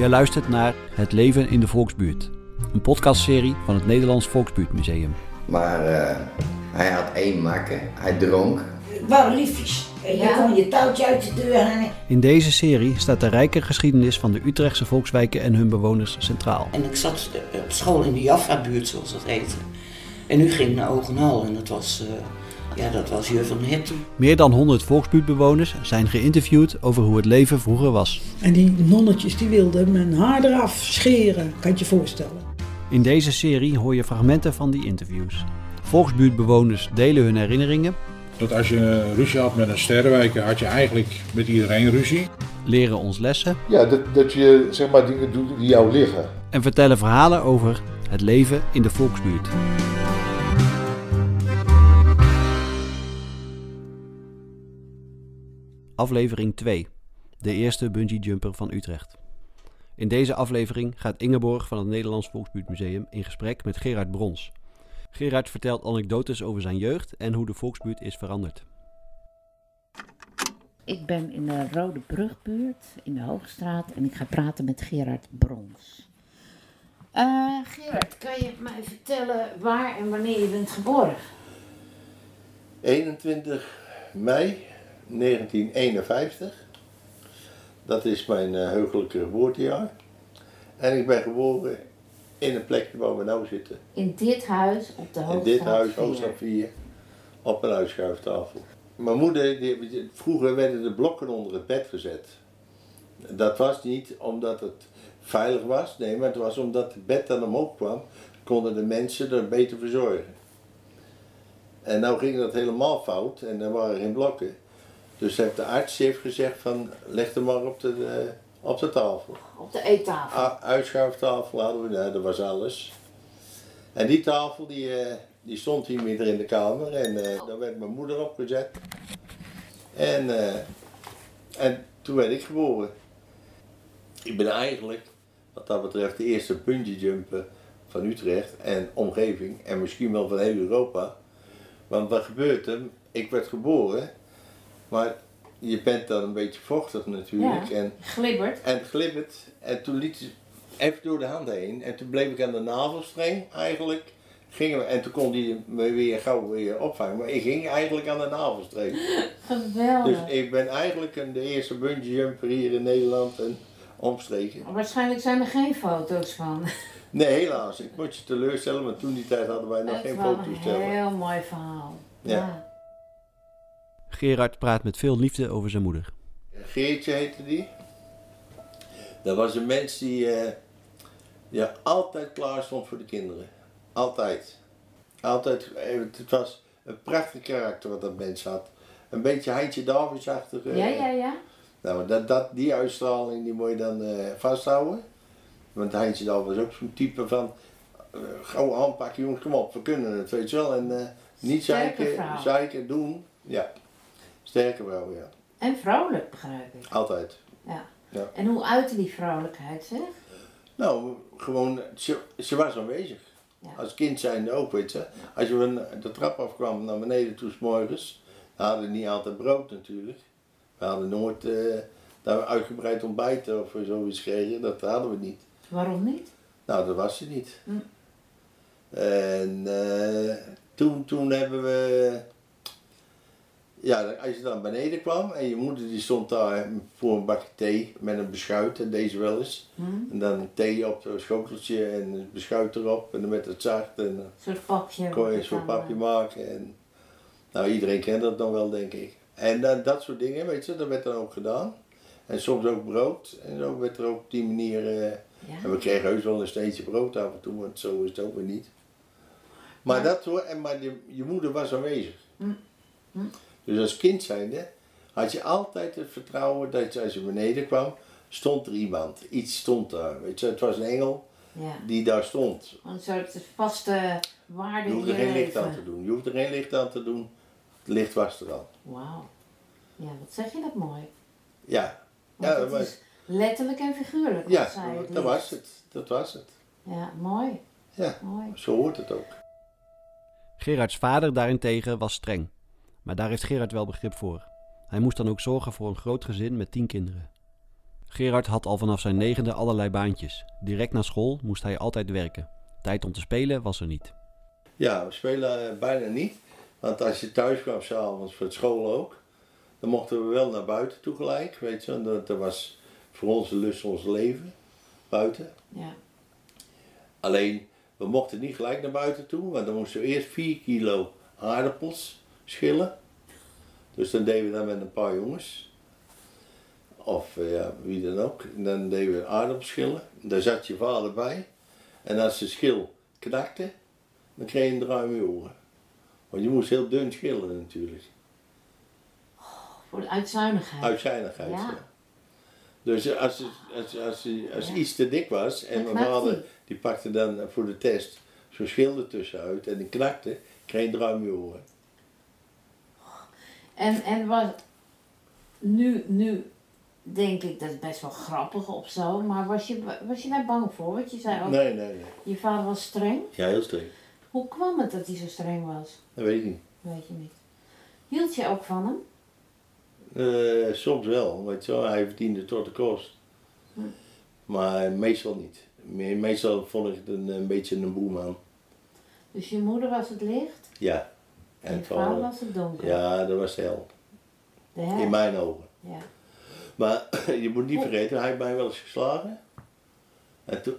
Je luistert naar Het leven in de Volksbuurt. Een podcastserie van het Nederlands Volksbuurtmuseum. Maar eh, hij had één makker, hij dronk. Waren liefjes. En je Ja. kon je touwtje uit de deur hangen. In deze serie staat de rijke geschiedenis van de Utrechtse volkswijken en hun bewoners centraal. En ik zat eh, op school in de Jaffa-buurt, zoals dat heette. En nu ging ik naar Ogenhal en dat was, eh, ja, dat was Juf van Herten. Meer dan 100 volksbuurtbewoners zijn geïnterviewd over hoe het leven vroeger was. En die nonnetjes die wilden mijn haar eraf scheren, kan je je voorstellen. In deze serie hoor je fragmenten van die interviews. Volksbuurtbewoners delen hun herinneringen, Dat als je ruzie had met een sterrenwijker, had je eigenlijk met iedereen ruzie. leren ons lessen Ja, dat, dat je zeg maar dingen doet die jou liggen. en vertellen verhalen over het leven in de volksbuurt. Aflevering 2. De eerste bungee jumper van Utrecht. In deze aflevering gaat Ingeborg van het Nederlands Volksbuurtmuseum in gesprek met Gerard Brons. Gerard vertelt anekdotes over zijn jeugd en hoe de volksbuurt is veranderd. Ik ben in de Rode Brugbuurt in de Hoogstraat en ik ga praten met Gerard Brons. Eh, Gerard, kan je mij vertellen waar en wanneer je bent geboren? 21 mei 1951. Dat is mijn eh, heugelijke geboortejaar. En ik ben geboren in een plekje waar we nu zitten. In dit huis op de In dit huis, 4. Hoogstraat 4, op een uitschuiftafel. Mijn moeder, die, vroeger werden de blokken onder het bed gezet. Dat was niet omdat het veilig was, nee, maar het was omdat het bed dan omhoog kwam, konden de mensen er beter verzorgen. En nou ging dat helemaal fout en er waren geen blokken. Dus heeft de arts heeft gezegd van, leg hem maar op de, eh, op de tafel. Op de eettafel. A- uitschuiftafel hadden we, nou, dat was alles. En die tafel die, eh, die stond hier midden in de kamer en eh, daar werd mijn moeder opgezet. En, eh, en toen werd ik geboren. Ik ben eigenlijk, wat dat betreft, de eerste jumper van Utrecht en omgeving en misschien wel van heel Europa. Want wat gebeurt er? Ik werd geboren, maar je bent dan een beetje vochtig natuurlijk. Ja. En, Glibbert. en glibbert. En toen liet ze even door de hand heen. En toen bleef ik aan de navelstreng eigenlijk. Gingen we, en toen kon hij me weer gauw weer opvangen. Maar ik ging eigenlijk aan de navelstreng. Geweldig. Dus ik ben eigenlijk een, de eerste bungee jumper hier in Nederland en omstreken. Waarschijnlijk zijn er geen foto's van. Nee, helaas. Ik moet je teleurstellen, want toen die tijd hadden wij nog geen is wel een fototoestellen. heel mooi verhaal. Ja. Gerard praat met veel liefde over zijn moeder. Geertje heette die. Dat was een mens die, eh, die altijd klaar stond voor de kinderen. Altijd. Altijd. eh, Het was een prachtig karakter wat dat mens had. Een beetje Heintje Davids-achtig. eh. Ja, ja, ja. Nou, dat, dat, die uitstraling die moet je dan eh, vasthouden. Want Heintje Davids was ook zo'n type van... eh gauw aanpakken jongens, kom op, we kunnen het, weet je wel. En eh, niet zeiken, zeiken, doen. Ja. Sterke vrouw, ja. En vrouwelijk, begrijp ik. Altijd. Ja. Ja. En hoe uitte die vrouwelijkheid zich? Nou, gewoon, ze, ze was aanwezig. Ja. Als kind zijnde ook, weet je. Als je van de trap afkwam naar beneden toe, morgens, we hadden niet altijd brood natuurlijk. We hadden nooit eh daar uitgebreid ontbijten of zoiets kregen, dat hadden we niet. Waarom niet? Nou, dat was ze niet. Hm. En eh, toen, toen hebben we, ja, als je dan beneden kwam en je moeder die stond daar voor een bakje thee met een beschuit, en deze wel eens. Hm? En dan thee op het schoteltje en een beschuit erop en dan met het zacht en Een soort papje. kon je een soort papje maken. En, nou, iedereen kent dat dan wel, denk ik. En dan, dat soort dingen, weet je, dat werd dan ook gedaan. En soms ook brood. En zo werd er ook op die manier. eh, Ja. En we kregen heus wel een steentje brood af en toe, want zo is het ook weer niet. Maar Ja. dat hoor, en maar je, je moeder was aanwezig. Hm. Hm. Dus als kind zijnde had je altijd het vertrouwen dat je, als je beneden kwam, stond er iemand. Iets stond daar. Weet je, het was een engel Ja. die daar stond. Een soort vaste waarde Je in hoefde je geen licht aan te doen. Je hoefde geen licht aan te doen. Het licht was er al. Wauw. Ja, wat zeg je dat mooi. Ja, Want Ja, het maar- is letterlijk en figuurlijk. wat ja dat was het. Dat was het. Ja, mooi. Ja, Mooi. zo hoort het ook. Gerards vader daarentegen was streng. Maar daar heeft Gerard wel begrip voor. Hij moest dan ook zorgen voor een groot gezin met tien kinderen. Gerard had al vanaf zijn negende allerlei baantjes. Direct na school moest hij altijd werken. Tijd om te spelen was er niet. Ja, we spelen eh, bijna niet. Want als je thuis kwam s'avonds, voor het school ook, dan mochten we wel naar buiten toe gelijk. Weet je, dat, dat was voor ons de lust ons leven, buiten. Ja. Alleen, we mochten niet gelijk naar buiten toe, want dan moesten we eerst 4 kilo aardappels schillen. Dus dan deden we dat met een paar jongens. Of eh, ja, wie dan ook. En dan deden we aardappels schillen. Daar zat je vader bij. En als de schil knakte, dan kreeg je een draai in je oren. Want je moest heel dun schillen natuurlijk. Voor de uitzuinigheid. Uitzijnigheid. Ja. Ja. Dus als, het- als, als, als Ja. iets te dik was en mijn vader die pakte dan voor de test zo'n schil ertussenuit en die knakte, kreeg je een draai in je oren. En, en was, nu, nu denk ik dat is best wel grappig of zo, maar was je, was je daar bang voor? Want je zei ook, Nee, nee, nee. je vader was streng. Ja, heel streng. Hoe kwam het dat hij zo streng was? Dat weet ik niet. Weet je niet. Hield je ook van hem? Eh, soms wel, weet je wel, hij verdiende tot de kost. Hm. Maar meestal niet. Me- Meestal vond ik het een, een beetje een boeman. Dus je moeder was het licht Ja. En je En vader vader, was het donker. ja, dat was de hel. De hel. In mijn ogen. Ja. Maar je moet niet vergeten, hij heeft mij wel eens geslagen. En toen,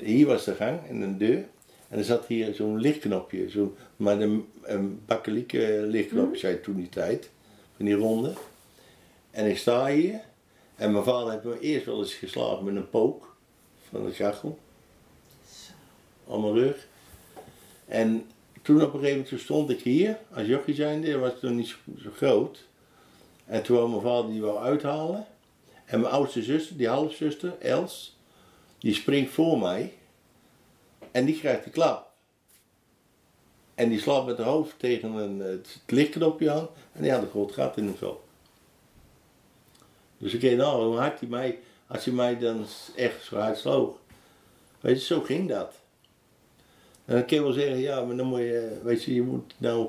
hier was de gang en een deur. En er zat hier zo'n lichtknopje, zo'n, maar een, een bakkelieke lichtknopje, zei toen die tijd, van die ronde. En ik sta hier en mijn vader heeft me eerst wel eens geslagen met een pook van de kachel. Op mijn rug. En toen op een gegeven moment stond ik hier, als jochie zijnde, was toen niet zo, groot. En toen wou mijn vader die wou uithalen. En mijn oudste zuster, die halfzuster, Els, die springt voor mij. En die krijgt de klap. En die slaat met haar hoofd tegen een, het lichtknopje aan. En die had een groot gat in het vel. Dus ik weet nou, hoe hard hij mij, als hij mij dan echt zo hard sloeg. Weet je, zo ging dat. En dan kun je wel zeggen, ja, maar dan moet je, weet je, je moet nou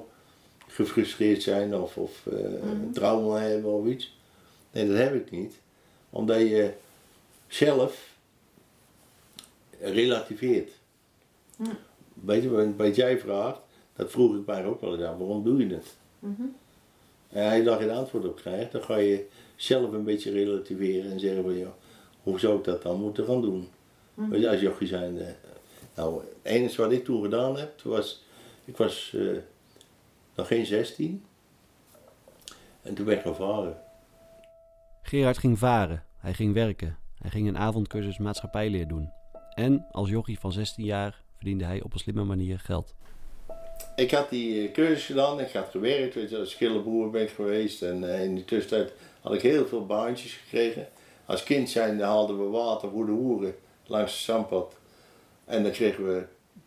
gefrustreerd zijn of, of eh, Mhm. trauma hebben of iets. Nee, dat heb ik niet. Omdat je zelf relativeert. Mhm. Weet je, wat- jij vraagt, dat vroeg ik mij ook wel eens aan, waarom doe je het? Mhm. En als je daar geen antwoord op krijgt, dan ga je zelf een beetje relativeren en zeggen van, ja, hoe zou ik dat dan moeten gaan doen? Weet je, als jochie zijn. Nou, het enige wat ik toen gedaan heb, was, ik was eh, nog geen 16. En toen werd ik gaan varen. Gerard ging varen, hij ging werken, hij ging een avondcursus maatschappijleer doen. En als jochie van 16 jaar verdiende hij op een slimme manier geld. Ik had die eh, cursus gedaan, ik had gewerkt, weet je, als schillenboer ben ik geweest. En eh, in die tussentijd had ik heel veel baantjes gekregen. Als kind zijn haalden we water voor de hoeren langs het zandpad. En dan kregen we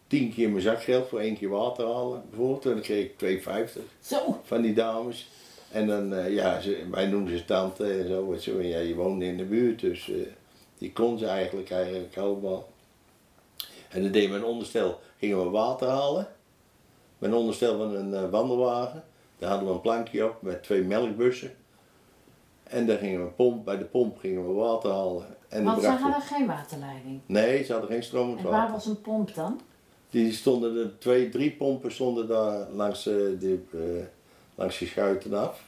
tien keer mijn zakgeld voor één keer water halen, bijvoorbeeld. En dan kreeg ik 2,50 Zo. van die dames. En dan, eh, ja, ze, wij noemden ze tante en zo. Weet je, wel. ja, je woonde in de buurt, dus eh, die kon ze eigenlijk, eigenlijk allemaal. En dan deden we een onderstel, gingen we water halen. Met een onderstel van een eh, wandelwagen. Daar hadden we een plankje op met twee melkbussen. En dan gingen we pomp, bij de pomp gingen we water halen. En Want ze brachten hadden geen waterleiding. Nee, ze hadden geen stromend En waar water. was een pomp dan? Die stonden er, twee, drie pompen stonden daar langs, eh, de, eh, langs de schuiten af.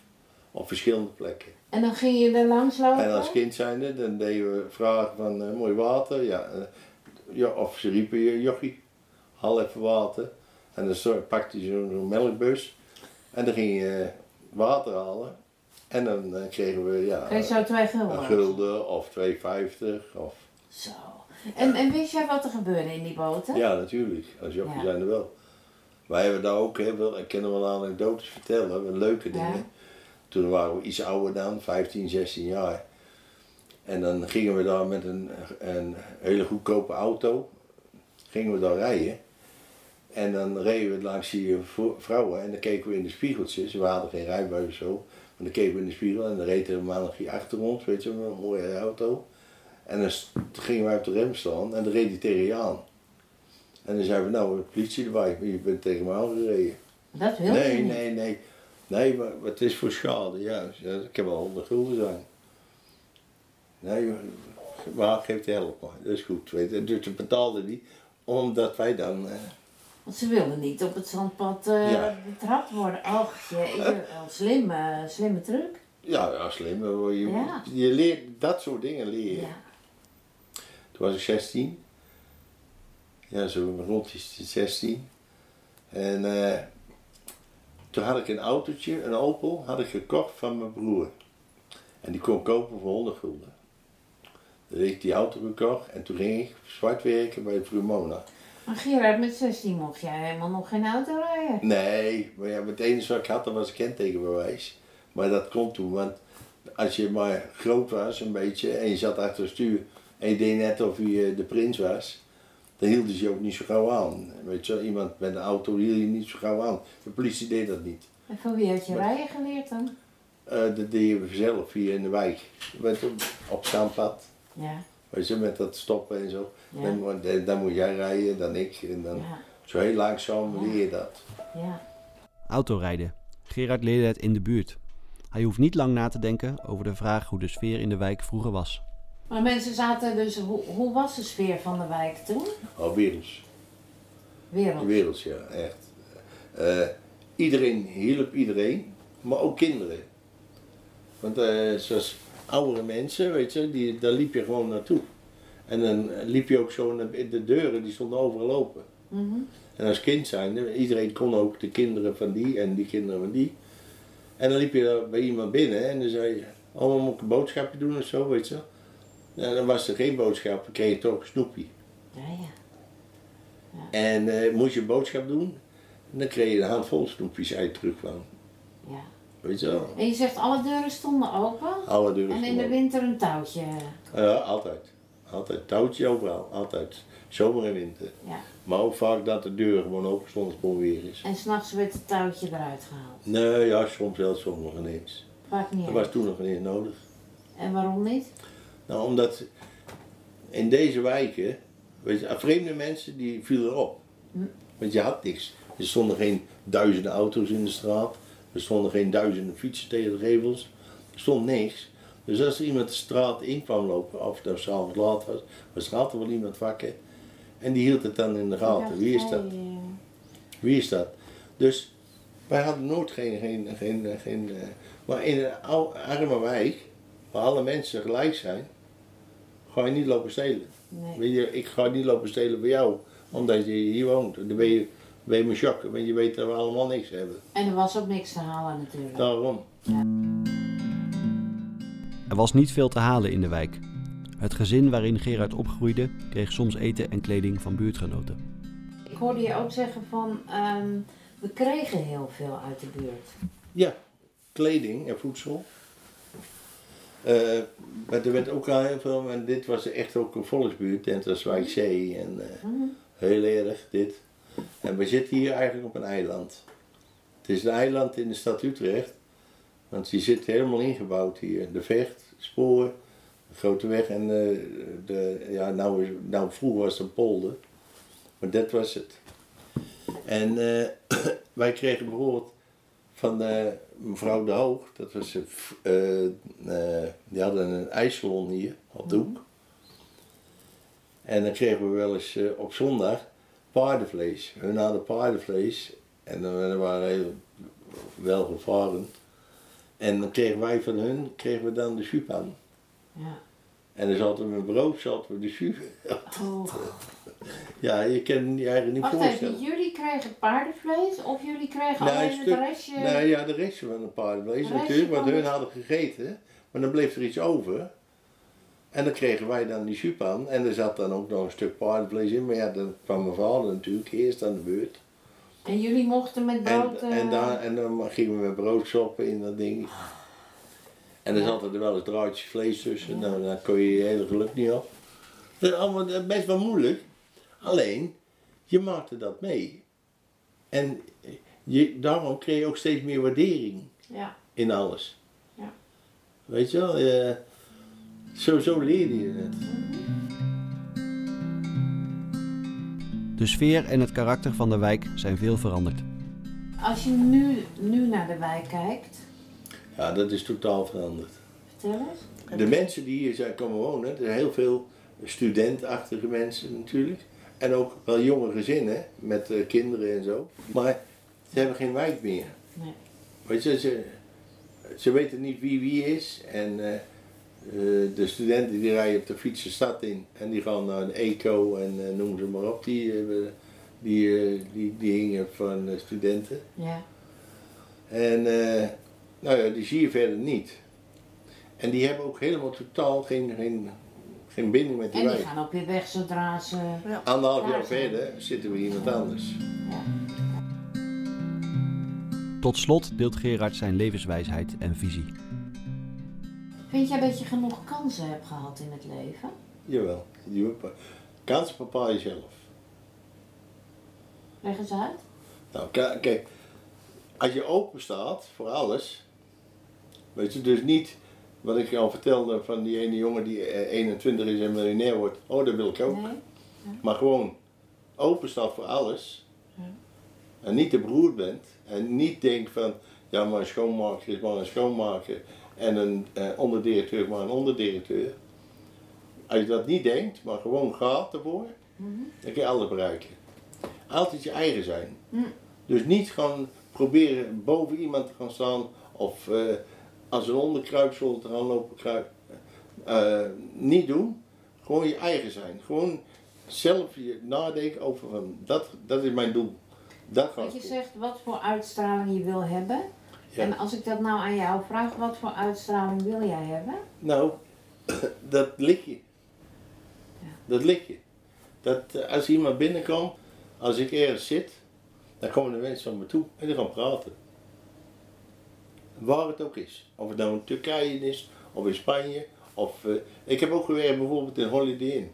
Op verschillende plekken. En dan ging je er langs lopen? En als kind zijnde, dan deden we vragen van eh, mooi water. Ja, ja, of ze riepen je jochie, haal even water. En dan pakte je zo'n melkbus. En dan ging je water halen. En dan eh, kregen we ja, Kreeg zo twee gulden? een gulden of 2,50. Of, Zo. En, en wist jij wat er gebeurde in die boten? ja, natuurlijk. Als jochie Ja. zijn er wel. Wij hebben daar ook, hè, wel, ik kan wel anekdotes vertellen, wel leuke dingen. Ja. Toen waren we iets ouder dan, 15, 16 jaar. En dan gingen we daar met een, een hele goedkope auto, gingen we daar rijden. En dan reden we langs die vrouwen en dan keken we in de spiegeltjes. We hadden geen rijbewijs of zo. Maar dan keken we in de spiegel en dan reed er een mannetje achter ons, weet je, met een mooie auto. En dan gingen wij op de rem staan en dan reed hij tegen je aan. En dan zeiden we, nou, de politie erbij, je bent tegen me aangereden. Dat wil je Nee, niet. nee, nee. Nee, maar het is voor schade. Ja, ik heb wel 100 gulden zijn. Nee, maar geeft de helft maar. Dat is goed. Weet je. Dus ze betaalden die omdat wij dan. eh, Want ze wilden niet op het zandpad eh Ja. betrapt worden. Och, je, een slimme, slimme truc. ja, ja, slim. hoor. Je, Ja. je leert dat soort dingen leer je. Ja. Toen was ik 16. Ja, zo rond die 16. En eh, toen had ik een autootje, een Opel, had ik gekocht van mijn broer. En die kon kopen voor 100 gulden. Toen heb ik die auto gekocht en toen ging ik zwart werken bij Frumona. Maar Gerard, met 16 mocht jij helemaal nog geen auto rijden. Nee, maar ja, het enige wat ik had, dat was een kentekenbewijs. Maar dat kon toen, want als je maar groot was, een beetje, en je zat achter het stuur en je deed net of je de prins was, dan hielden ze je ook niet zo gauw aan. Weet je, wel, iemand met een auto hield je niet zo gauw aan. De politie deed dat niet. En van wie had je rijden geleerd dan? Eh, dat deed je zelf hier in de wijk. Op, op. Ja, Weet je, met dat stoppen en zo. Ja. Dan, moet- dan moet jij rijden, dan ik. En dan, ja, Zo heel langzaam leer je dat. ja. Autorijden. Gerard leerde het in de buurt. Hij hoeft niet lang na te denken over de vraag hoe de sfeer in de wijk vroeger was. Maar mensen zaten dus, hoe, hoe was de sfeer van de wijk toen? Al werelds. Wereld. Werelds, ja, echt. Eh, iedereen hielp iedereen, maar ook kinderen. Want eh, zoals oudere mensen, weet je, die, daar liep je gewoon naartoe. En dan liep je ook zo naar de deuren, die stonden overal open. Mhm. En als kind zijn, iedereen kon ook de kinderen van die en die kinderen van die. En dan liep je bij iemand binnen en dan zei je, oh, moet ik een boodschapje doen of zo, weet je. En dan was er geen boodschap, dan kreeg je toch een snoepje. Ja, ja. En eh, moest je een boodschap doen, en dan kreeg je een handvol snoepjes als je terugkwam. ja. Weet je wel? En je zegt alle deuren stonden open? Alle deuren En in de winter een touwtje. Ja, altijd. Altijd. Touwtje overal. Altijd. Zomer en winter. Ja. Maar ook vaak dat de deur gewoon open stond als het weer is. En s'nachts werd het touwtje eruit gehaald. Nee, ja, soms wel, soms nog ineens. Maakt niet Dat was toen nog niet nodig. En waarom niet? Nou, omdat in deze wijken, weet je, vreemde mensen die vielen op. Hm. Want je had niks. Er stonden geen duizenden auto's in de straat. Er stonden geen duizenden fietsen tegen de gevels. Er stond niks. Dus als er iemand de straat in kwam lopen, of dat s'avonds laat was, was er altijd wel iemand wakker. En die hield het dan in de gaten. Wie is dat? Wie is dat? Dus wij hadden nooit geen. geen, geen, geen eh, maar in een ou- arme wijk, waar alle mensen gelijk zijn, ga je niet lopen stelen. nee. Weet je, ik ga niet lopen stelen bij jou, omdat je hier woont. Dan ben je, ben je me shocken, want je weet dat we allemaal niks hebben. En er was ook niks te halen natuurlijk. Daarom. Er was niet veel te halen in de wijk. Het gezin waarin Gerard opgroeide kreeg soms eten en kleding van buurtgenoten. Ik hoorde je ook zeggen van, ehm, we kregen heel veel uit de buurt. Ja, kleding en voedsel. Eh, maar er werd ook al heel veel, en dit was echt ook een volksbuurt, net als Wijkzee en eh, Mhm. heel erg dit. En we zitten hier eigenlijk op een eiland. Het is een eiland in de stad Utrecht, want die zit helemaal ingebouwd hier. De vecht, spoor, de grote weg en eh, de, ja, nou, is- nou vroeger was het een polder, maar dat was het. En eh, wij kregen bijvoorbeeld van mevrouw De Hoog, dat was, een eh, eh, die hadden een ijssalon hier op de hoek. En dan kregen we wel eens op zondag paardenvlees. Hun hadden paardenvlees en dan waren heel welgevaren. En dan kregen wij van hun kregen we dan de jus aan. Ja. En dan zaten we met brood, zaten we de jus. Oh. Ja, je kan je eigenlijk niet Wacht even, voorstellen. jullie kregen paardenvlees of jullie kregen Nee, alleen een het restje? Nee, ja, de restje van de paardenvlees natuurlijk, want hun het- hadden gegeten. Maar dan bleef er iets over. En dan kregen wij dan die soep aan. En er zat dan ook nog een stuk paardenvlees in. Maar ja, dan kwam mijn vader natuurlijk eerst aan de beurt. En jullie mochten met En, brood... eh, en, daar, en dan gingen we met brood soppen in dat ding. En dan zat er wel eens draadjes vlees tussen. Nou, dan kon je je hele geluk niet op. Dat is allemaal best wel moeilijk. Alleen, je maakte dat mee. En je, daarom kreeg je ook steeds meer waardering Ja. in alles. Ja. Weet je wel, eh, zo, zo leerde je het. De sfeer en het karakter van de wijk zijn veel veranderd. Als je nu, nu naar de wijk kijkt, Ja, dat is totaal veranderd. vertel eens. De mensen die hier zijn komen wonen, er zijn heel veel studentachtige mensen natuurlijk. En ook wel jonge gezinnen met eh, kinderen en zo. Maar ze hebben geen wijk meer. Nee. Weet je, ze, ze weten niet wie wie is. En eh, de studenten die rijden op de fiets de stad in. En die gaan naar een eco en eh, noem ze maar op. Die, eh, die, eh, die, die hingen van eh, studenten. Ja. En eh, nou ja, die zie je verder niet. En die hebben ook helemaal totaal geen, geen, geen binding met die En die wijk. gaan ook weer weg zodra ze... Anderhalf jaar verder zitten we iemand anders. Tot slot deelt Gerard zijn levenswijsheid en visie. Vind jij dat je genoeg kansen hebt gehad in het leven? Jawel, kansen bepaal je zelf. Leg eens uit. Nou, kijk, als je open staat voor alles, weet je, dus niet wat ik al vertelde van die ene jongen die eh, 21 is en miljonair wordt, oh dat wil ik ook. Nee? Maar gewoon open staat voor alles. Ja. En niet te beroerd bent. En niet denkt van, ja maar een schoonmaker is maar een schoonmaker. En een eh, onderdirecteur is maar een onderdirecteur. Als je dat niet denkt, maar gewoon gaat ervoor, dan kun je alles bereiken. Altijd je eigen zijn. Dus niet gaan proberen boven iemand te gaan staan of eh, als een onderkruipsel te gaan lopen kruipen. Eh, niet doen. Gewoon je eigen zijn. Gewoon zelf je nadenken over van dat, dat is mijn doel. Dat je zegt wat voor uitstraling je wil hebben. Ja. En als ik dat nou aan jou vraag, wat voor uitstraling wil jij hebben? Nou, dat ligt je. Ja. Dat ligt je. Dat eh, als iemand binnenkomt, als ik ergens zit, dan komen de mensen naar me toe en die gaan praten. Waar het ook is. Of het nou in Turkije is, of in Spanje. Of, eh, ik heb ook gewerkt bijvoorbeeld in Holiday Inn.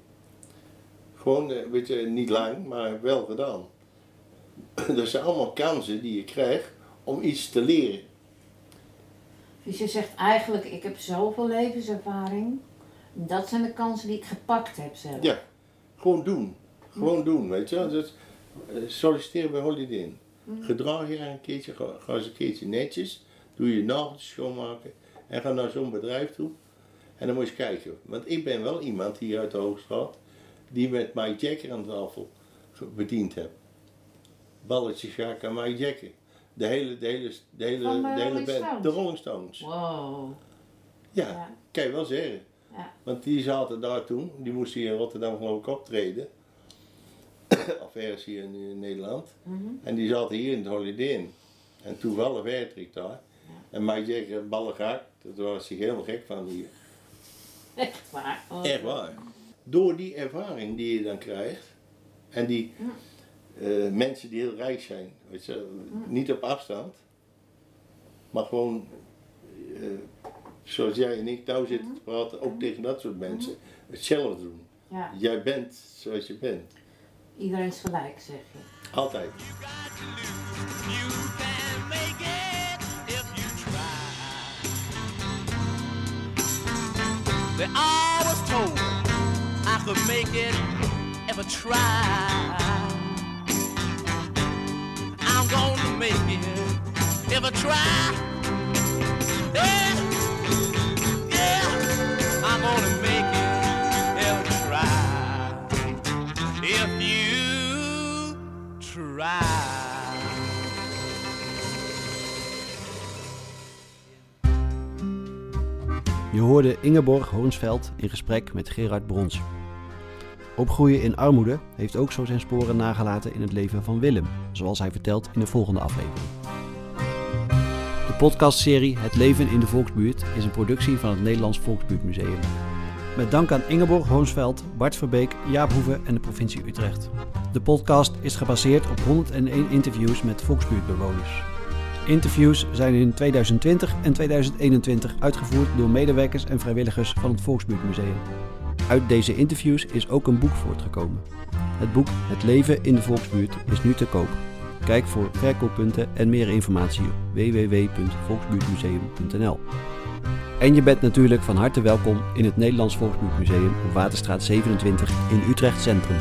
Gewoon, eh, weet je, niet lang, maar wel gedaan. Dat zijn allemaal kansen die je krijgt om iets te leren. Dus je zegt eigenlijk, ik heb zoveel levenservaring. Dat zijn de kansen die ik gepakt heb zelf. Ja, gewoon doen. Gewoon doen, weet je. wel. Dus, eh, solliciteer bij Holiday Inn. Gedraag je een keertje, ga, ga eens een keertje netjes. Doe je nageltjes schoonmaken. En ga naar zo'n bedrijf toe. En dan moet je eens kijken. Want ik ben wel iemand hier uit de Hoogstraat. Die met Mike Jagger aan tafel bediend heb. Balletjes Jacques en Mike Jagger. De hele, de hele, de hele, Van de de hele band. Stones? De Rolling Stones. Wow. Ja, Ja. kan je wel zeggen. Ja. Want die zaten daar toen, die moesten hier in Rotterdam geloof ik optreden. of ergens hier in, in Nederland. Mhm. En die zaten hier in het Holiday Inn. En toevallig werkte ik daar. En Mike Jagger, ballen gehakt, daar was hij helemaal gek van hier. Echt waar. Oh. Echt waar. Door die ervaring die je dan krijgt, en die eh, mensen die heel rijk zijn, weet je, niet op afstand, maar gewoon eh, zoals jij en ik nou zitten te praten, ook tegen dat soort mensen, hetzelfde doen. Ja, Jij bent zoals je bent. iedereen is gelijk, zeg je. Altijd. Told I could make it if I try. I'm gonna make it if I try. Yeah, make it if I try. If you try. Je hoorde Ingeborg Hoornsveld in gesprek met Gerard Brons. Opgroeien in armoede heeft ook zo zijn sporen nagelaten in het leven van Willem, zoals hij vertelt in de volgende aflevering. De podcastserie Het leven in de Volksbuurt is een productie van het Nederlands Volksbuurtmuseum. Met dank aan Ingeborg Hoornsveld, Bart Verbeek, Jaap Hoeve en de provincie Utrecht. De podcast is gebaseerd op 101 interviews met Volksbuurtbewoners. Interviews zijn in 2020 en 2021 uitgevoerd door medewerkers en vrijwilligers van het Volksbuurtmuseum. Uit deze interviews is ook een boek voortgekomen. Het boek Het leven in de Volksbuurt is nu te koop. Kijk voor verkooppunten en meer informatie op www.volksbuurtmuseum.nl. En je bent natuurlijk van harte welkom in het Nederlands Volksbuurtmuseum op Waterstraat 27 in Utrecht Centrum.